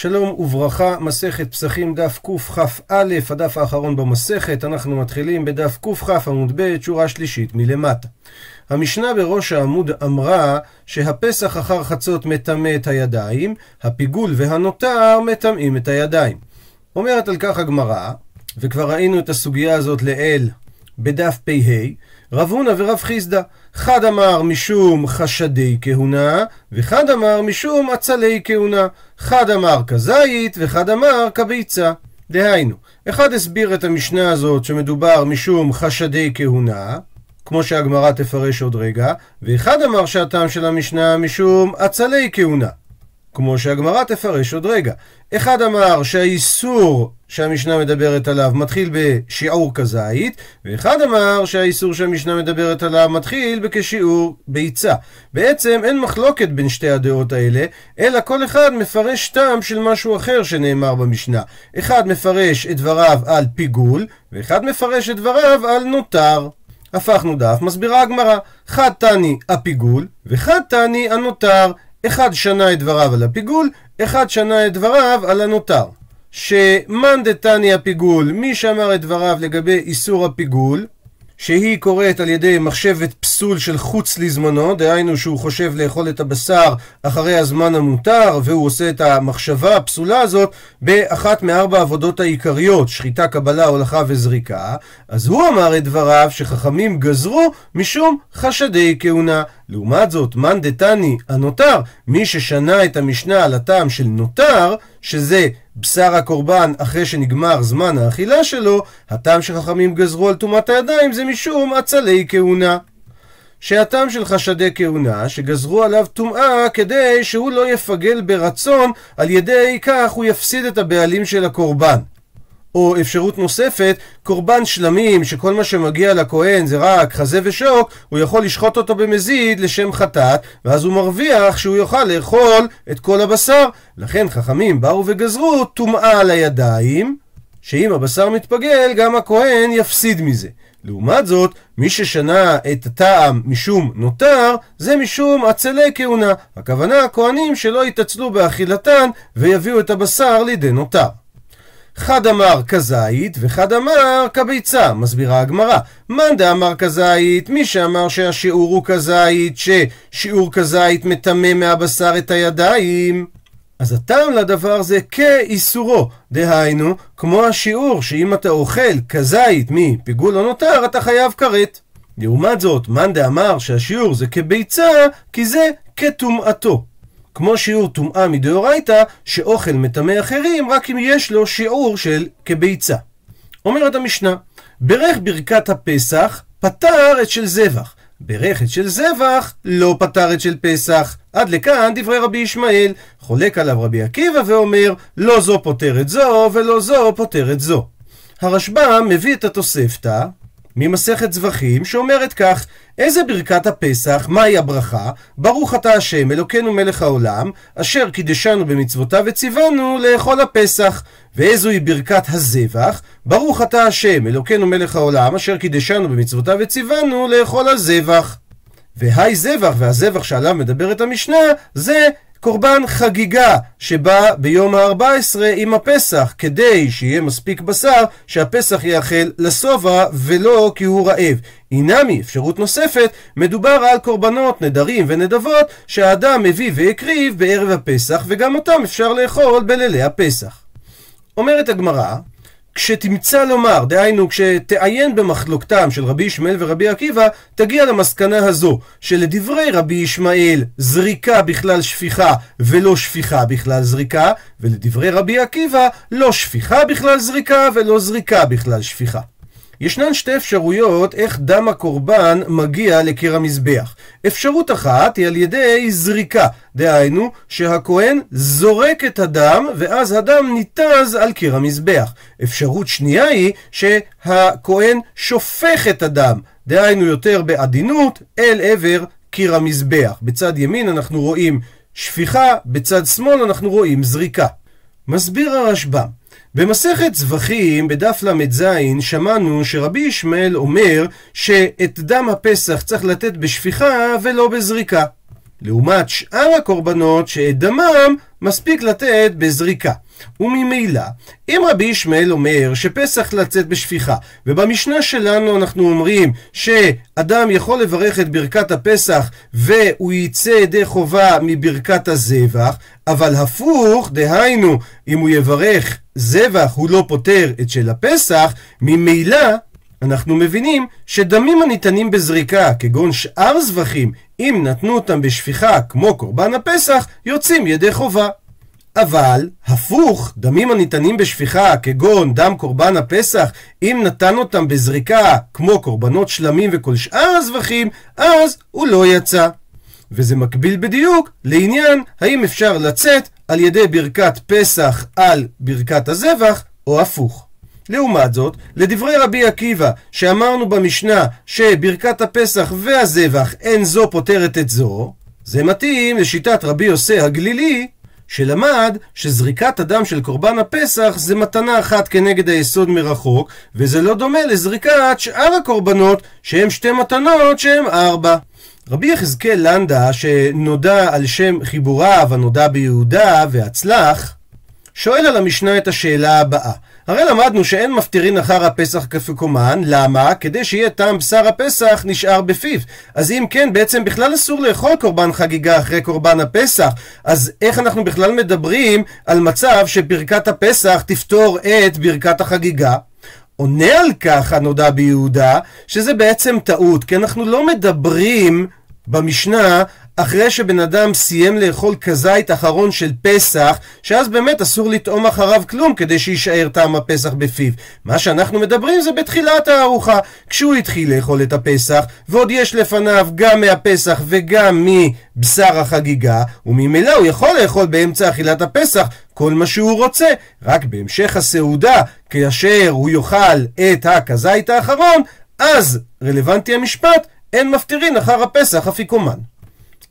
שלום וברכה, מסכת פסחים דף קכ"א, הדף האחרון במסכת, אנחנו מתחילים בדף קכ עמוד ב', שורה שלישית מלמטה. המשנה בראש העמוד אמרה שהפסח אחר חצות מטמא את הידיים, הפיגול והנותר מטמאים את הידיים. אומרת על כך הגמרא, וכבר ראינו את הסוגיה הזאת לעיל בדף פ"ה, רב הונא ורב חיסדא. חד אמר משום חשדי כהונה, וחד אמר משום עצלי כהונה. חד אמר כזית, וחד אמר כביצה. דהיינו, אחד הסביר את המשנה הזאת שמדובר משום חשדי כהונה, כמו שהגמרא תפרש עוד רגע, ואחד אמר שהטעם של המשנה משום עצלי כהונה. כמו שהגמרא תפרש עוד רגע. אחד אמר שהאיסור שהמשנה מדברת עליו מתחיל בשיעור כזית, ואחד אמר שהאיסור שהמשנה מדברת עליו מתחיל בכשיעור ביצה. בעצם אין מחלוקת בין שתי הדעות האלה, אלא כל אחד מפרש טעם של משהו אחר שנאמר במשנה. אחד מפרש את דבריו על פיגול, ואחד מפרש את דבריו על נותר. הפכנו דף, מסבירה הגמרא, חד תני הפיגול, וחד תני הנותר. אחד שנה את דבריו על הפיגול, אחד שנה את דבריו על הנותר. שמאן דתני הפיגול, מי שאמר את דבריו לגבי איסור הפיגול, שהיא קוראת על ידי מחשבת פסול של חוץ לזמנו, דהיינו שהוא חושב לאכול את הבשר אחרי הזמן המותר, והוא עושה את המחשבה הפסולה הזאת באחת מארבע העבודות העיקריות, שחיטה, קבלה, הולכה וזריקה, אז הוא אמר את דבריו שחכמים גזרו משום חשדי כהונה. לעומת זאת, מאן דתני הנותר, מי ששנה את המשנה על הטעם של נותר, שזה בשר הקורבן אחרי שנגמר זמן האכילה שלו, הטעם שחכמים גזרו על טומאת הידיים זה משום עצלי כהונה. שהטעם של חשדי כהונה, שגזרו עליו טומאה כדי שהוא לא יפגל ברצון, על ידי כך הוא יפסיד את הבעלים של הקורבן. או אפשרות נוספת, קורבן שלמים שכל מה שמגיע לכהן זה רק חזה ושוק, הוא יכול לשחוט אותו במזיד לשם חטאת, ואז הוא מרוויח שהוא יוכל לאכול את כל הבשר. לכן חכמים באו וגזרו טומאה על הידיים, שאם הבשר מתפגל גם הכהן יפסיד מזה. לעומת זאת, מי ששנה את הטעם משום נותר, זה משום עצלי כהונה. הכוונה, הכהנים שלא יתעצלו באכילתן ויביאו את הבשר לידי נותר. חד אמר כזית וחד אמר כביצה, מסבירה הגמרא. מאן דאמר כזית, מי שאמר שהשיעור הוא כזית, ששיעור כזית מטמא מהבשר את הידיים. אז הטעם לדבר זה כאיסורו, דהיינו, כמו השיעור שאם אתה אוכל כזית מפיגול או נותר, אתה חייב כרת. לעומת זאת, מאן דאמר שהשיעור זה כביצה, כי זה כטומאתו. כמו שיעור טומאה מדאורייתא, שאוכל מטמא אחרים רק אם יש לו שיעור של כביצה. אומרת המשנה, ברך ברכת הפסח פטר את של זבח. ברך את של זבח לא פטר את של פסח. עד לכאן דברי רבי ישמעאל. חולק עליו רבי עקיבא ואומר, לא זו פותרת זו ולא זו פותרת זו. הרשב"ם מביא את התוספתא ממסכת זבחים שאומרת כך איזה ברכת הפסח, מהי הברכה? ברוך אתה השם אלוקינו מלך העולם אשר קידשנו במצוותיו וציוונו לאכול הפסח ואיזוהי ברכת הזבח? ברוך אתה השם אלוקינו מלך העולם אשר קידשנו במצוותיו וציוונו לאכול הזבח והי זבח והזבח שעליו מדברת המשנה זה קורבן חגיגה שבא ביום ה-14 עם הפסח, כדי שיהיה מספיק בשר שהפסח יאכל לשובע ולא כי הוא רעב. אינמי, אפשרות נוספת, מדובר על קורבנות, נדרים ונדבות שהאדם מביא והקריב בערב הפסח וגם אותם אפשר לאכול בלילי הפסח. אומרת הגמרא, כשתמצא לומר, דהיינו כשתעיין במחלוקתם של רבי ישמעאל ורבי עקיבא, תגיע למסקנה הזו, שלדברי רבי ישמעאל זריקה בכלל שפיכה ולא שפיכה בכלל זריקה, ולדברי רבי עקיבא לא שפיכה בכלל זריקה ולא זריקה בכלל שפיכה. ישנן שתי אפשרויות איך דם הקורבן מגיע לקיר המזבח. אפשרות אחת היא על ידי זריקה, דהיינו שהכהן זורק את הדם ואז הדם ניתז על קיר המזבח. אפשרות שנייה היא שהכהן שופך את הדם, דהיינו יותר בעדינות, אל עבר קיר המזבח. בצד ימין אנחנו רואים שפיכה, בצד שמאל אנחנו רואים זריקה. מסביר הרשב"ם במסכת זבחים, בדף ל"ז, שמענו שרבי ישמעאל אומר שאת דם הפסח צריך לתת בשפיכה ולא בזריקה. לעומת שאר הקורבנות שאת דמם מספיק לתת בזריקה. וממילא, אם רבי ישמעאל אומר שפסח לצאת בשפיכה, ובמשנה שלנו אנחנו אומרים שאדם יכול לברך את ברכת הפסח והוא יצא ידי חובה מברכת הזבח, אבל הפוך, דהיינו, אם הוא יברך זבח הוא לא פותר את של הפסח, ממילא אנחנו מבינים שדמים הניתנים בזריקה, כגון שאר זבחים, אם נתנו אותם בשפיכה כמו קורבן הפסח, יוצאים ידי חובה. אבל, הפוך, דמים הניתנים בשפיכה, כגון דם קורבן הפסח, אם נתן אותם בזריקה, כמו קורבנות שלמים וכל שאר הזבחים, אז הוא לא יצא. וזה מקביל בדיוק לעניין האם אפשר לצאת על ידי ברכת פסח על ברכת הזבח, או הפוך. לעומת זאת, לדברי רבי עקיבא, שאמרנו במשנה שברכת הפסח והזבח אין זו פותרת את זו, זה מתאים לשיטת רבי יוסי הגלילי, שלמד שזריקת הדם של קורבן הפסח זה מתנה אחת כנגד היסוד מרחוק, וזה לא דומה לזריקת שאר הקורבנות, שהם שתי מתנות שהם ארבע. רבי יחזקאל לנדה, שנודע על שם חיבוריו הנודע ביהודה והצלח, שואל על המשנה את השאלה הבאה: הרי למדנו שאין מפטירין אחר הפסח כפקומן, למה? כדי שיהיה טעם בשר הפסח נשאר בפיו. אז אם כן, בעצם בכלל אסור לאכול קורבן חגיגה אחרי קורבן הפסח. אז איך אנחנו בכלל מדברים על מצב שברכת הפסח תפתור את ברכת החגיגה? עונה על כך הנודע ביהודה, שזה בעצם טעות, כי אנחנו לא מדברים במשנה אחרי שבן אדם סיים לאכול כזית אחרון של פסח, שאז באמת אסור לטעום אחריו כלום כדי שיישאר טעם הפסח בפיו. מה שאנחנו מדברים זה בתחילת הארוחה, כשהוא התחיל לאכול את הפסח, ועוד יש לפניו גם מהפסח וגם מבשר החגיגה, וממילא הוא יכול לאכול באמצע אכילת הפסח כל מה שהוא רוצה, רק בהמשך הסעודה, כאשר הוא יאכל את הכזית האחרון, אז רלוונטי המשפט, אין מפטירין אחר הפסח אפיקומן.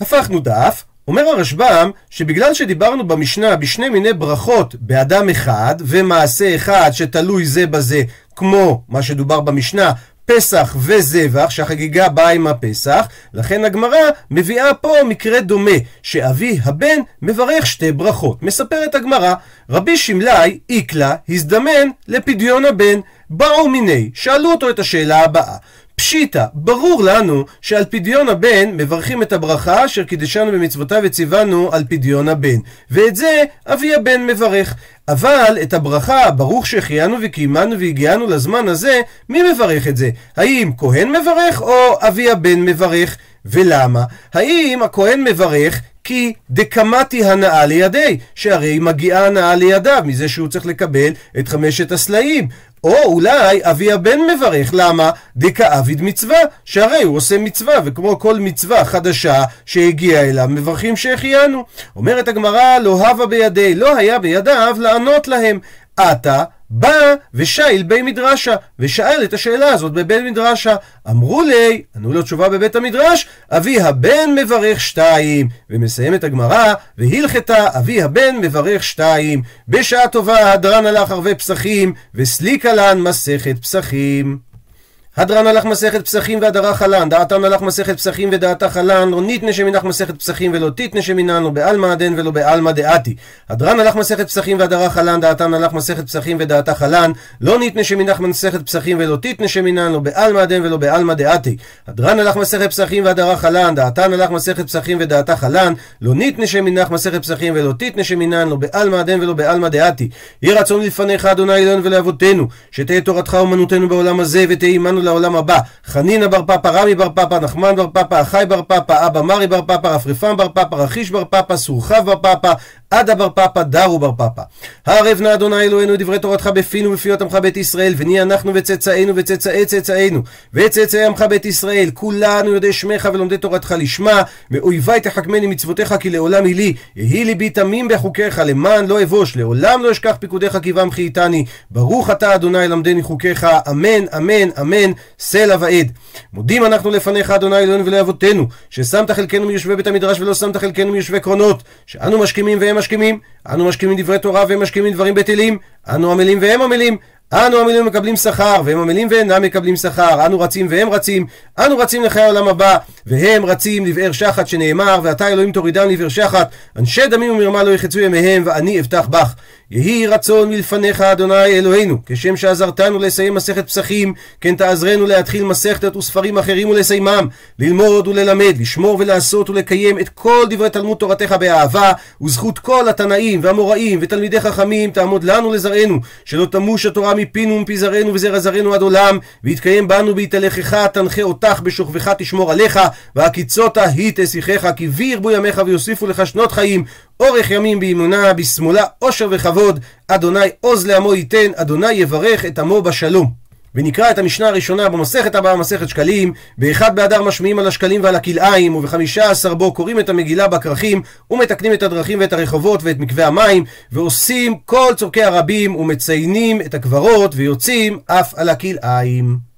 הפכנו דף, אומר הרשב"ם שבגלל שדיברנו במשנה בשני מיני ברכות באדם אחד ומעשה אחד שתלוי זה בזה כמו מה שדובר במשנה פסח וזבח, שהחגיגה באה עם הפסח, לכן הגמרא מביאה פה מקרה דומה, שאבי הבן מברך שתי ברכות. מספרת הגמרא, רבי שמלאי איקלה הזדמן לפדיון הבן, באו מיני, שאלו אותו את השאלה הבאה. פשיטא, ברור לנו שעל פדיון הבן מברכים את הברכה אשר קידשנו במצוותיו וציוונו על פדיון הבן. ואת זה אבי הבן מברך. אבל את הברכה, ברוך שהחיינו וקיימנו והגיענו לזמן הזה, מי מברך את זה? האם כהן מברך או אבי הבן מברך? ולמה? האם הכהן מברך כי דקמתי הנאה לידי, שהרי מגיעה הנאה לידיו מזה שהוא צריך לקבל את חמשת הסלעים. או אולי אבי הבן מברך, למה? דכאביד מצווה, שהרי הוא עושה מצווה, וכמו כל מצווה חדשה שהגיעה אליו, מברכים שהחיינו. אומרת הגמרא, לא הווה בידי, לא היה בידיו לענות להם. עתה בא ושאל בי מדרשה, ושאל את השאלה הזאת בבית מדרשה. אמרו לי, ענו לו תשובה בבית המדרש, אבי הבן מברך שתיים. ומסיימת הגמרא, והלכתה אבי הבן מברך שתיים. בשעה טובה הדרן הלך ערבי פסחים, וסליקה לן מסכת פסחים. הדרן הלך מסכת פסחים והדרה חלן, דעתן הלך מסכת פסחים ודעתה חלן, לא ניתנה שמינך מסכת פסחים ולא תיתנה שמינן, לא בעלמא דן ולא בעלמא דעתי. הדרן הלך מסכת פסחים והדרה חלן, דעתן הלך מסכת פסחים ודעתה חלן, לא ניתנה שמינך מסכת פסחים ולא תיתנה שמינן, לא בעלמא דן ולא בעלמא דעתי. הדרן הלך מסכת פסחים והדרה חלן, דעתן הלך מסכת פסחים ודעתה חלן, לא ניתנה שמינך מסכת פסחים ולא תיתנה שמינן, לא בעלמא דן ולא בעלמא דעתי. יהי רצון לפניך, אדוני אלוהינו ולאבותינו, שתהא תורתך אומנותנו בעולם הזה ותהא עמנו לעולם הבא. חנינא בר פפא, רמי בר פפא, נחמן בר פפא, אחי בר פפא, אבא מרי בר פפא, רפרפם בר פפא, רכיש בר פפא, סורחב בר פפא, עדה בר פפא, דרו בר פפא. הערב נא אדוני אלוהינו דברי תורתך בפינו ובפיות עמך בית ישראל, ונהיה אנחנו וצאצאינו וצאצאי צאצאינו, וצאצאי עמך בית ישראל, כולנו יודעי שמך ולומדי תורתך לשמה, מאויבי תחכמני מצוותיך כי לעולם היא לי, יהי ליבי תמים בחוקיך, למען לא אבוש, לעולם לא אשכח פיקודיך כי בם חייתני, ברוך אתה אדוני למדני חוקיך, אמן, אמן, אמן, סלע ועד. מודים אנחנו לפניך אדוני אלוהינו ולאבותינו, ששמת חלקנו מיושבי בית המדרש ולא שמת חלקנו מיושבי קרונות, שאנו משכימים והם משכימים, אנו משכימים דברי תורה והם משכימים דברים בטלים, אנו עמלים והם עמלים, אנו עמלים מקבלים שכר, והם עמלים ואינם מקבלים שכר. אנו רצים והם רצים. אנו רצים לחיי העולם הבא, והם רצים לבאר שחת שנאמר, ואתה אלוהים תורידם לבאר שחת. אנשי דמים ומרמה לא יחצו ימיהם, ואני אבטח בך. יהי רצון מלפניך אדוני אלוהינו, כשם שעזרתנו לסיים מסכת פסחים, כן תעזרנו להתחיל מסכתת וספרים אחרים ולסיימם, ללמוד וללמד, לשמור ולעשות ולקיים את כל דברי תלמוד תורתך באהבה, וזכות כל התנאים והמוראים ותלמידי חכמים תעמוד לנו לזרענו, שלא תמוש התורה מפינו ומפי זרענו וזרע זרענו עד עולם, ויתקיים בנו בהתהלכך תנחה אותך בשוכבך תשמור עליך, והקיצותה היא תשיחך, כי בי ירבו ימיך ויוסיפו לך שנות חיים, אורך ימים באמונה, בשמאלה, עושר וכבוד, אדוני עוז לעמו ייתן, אדוני יברך את עמו בשלום. ונקרא את המשנה הראשונה במסכת הבאה, מסכת שקלים, באחד באדר משמיעים על השקלים ועל הכלאיים, ובחמישה עשר בו קוראים את המגילה בכרכים, ומתקנים את הדרכים ואת הרחובות ואת מקווה המים, ועושים כל צורכי הרבים, ומציינים את הקברות, ויוצאים אף על הכלאיים.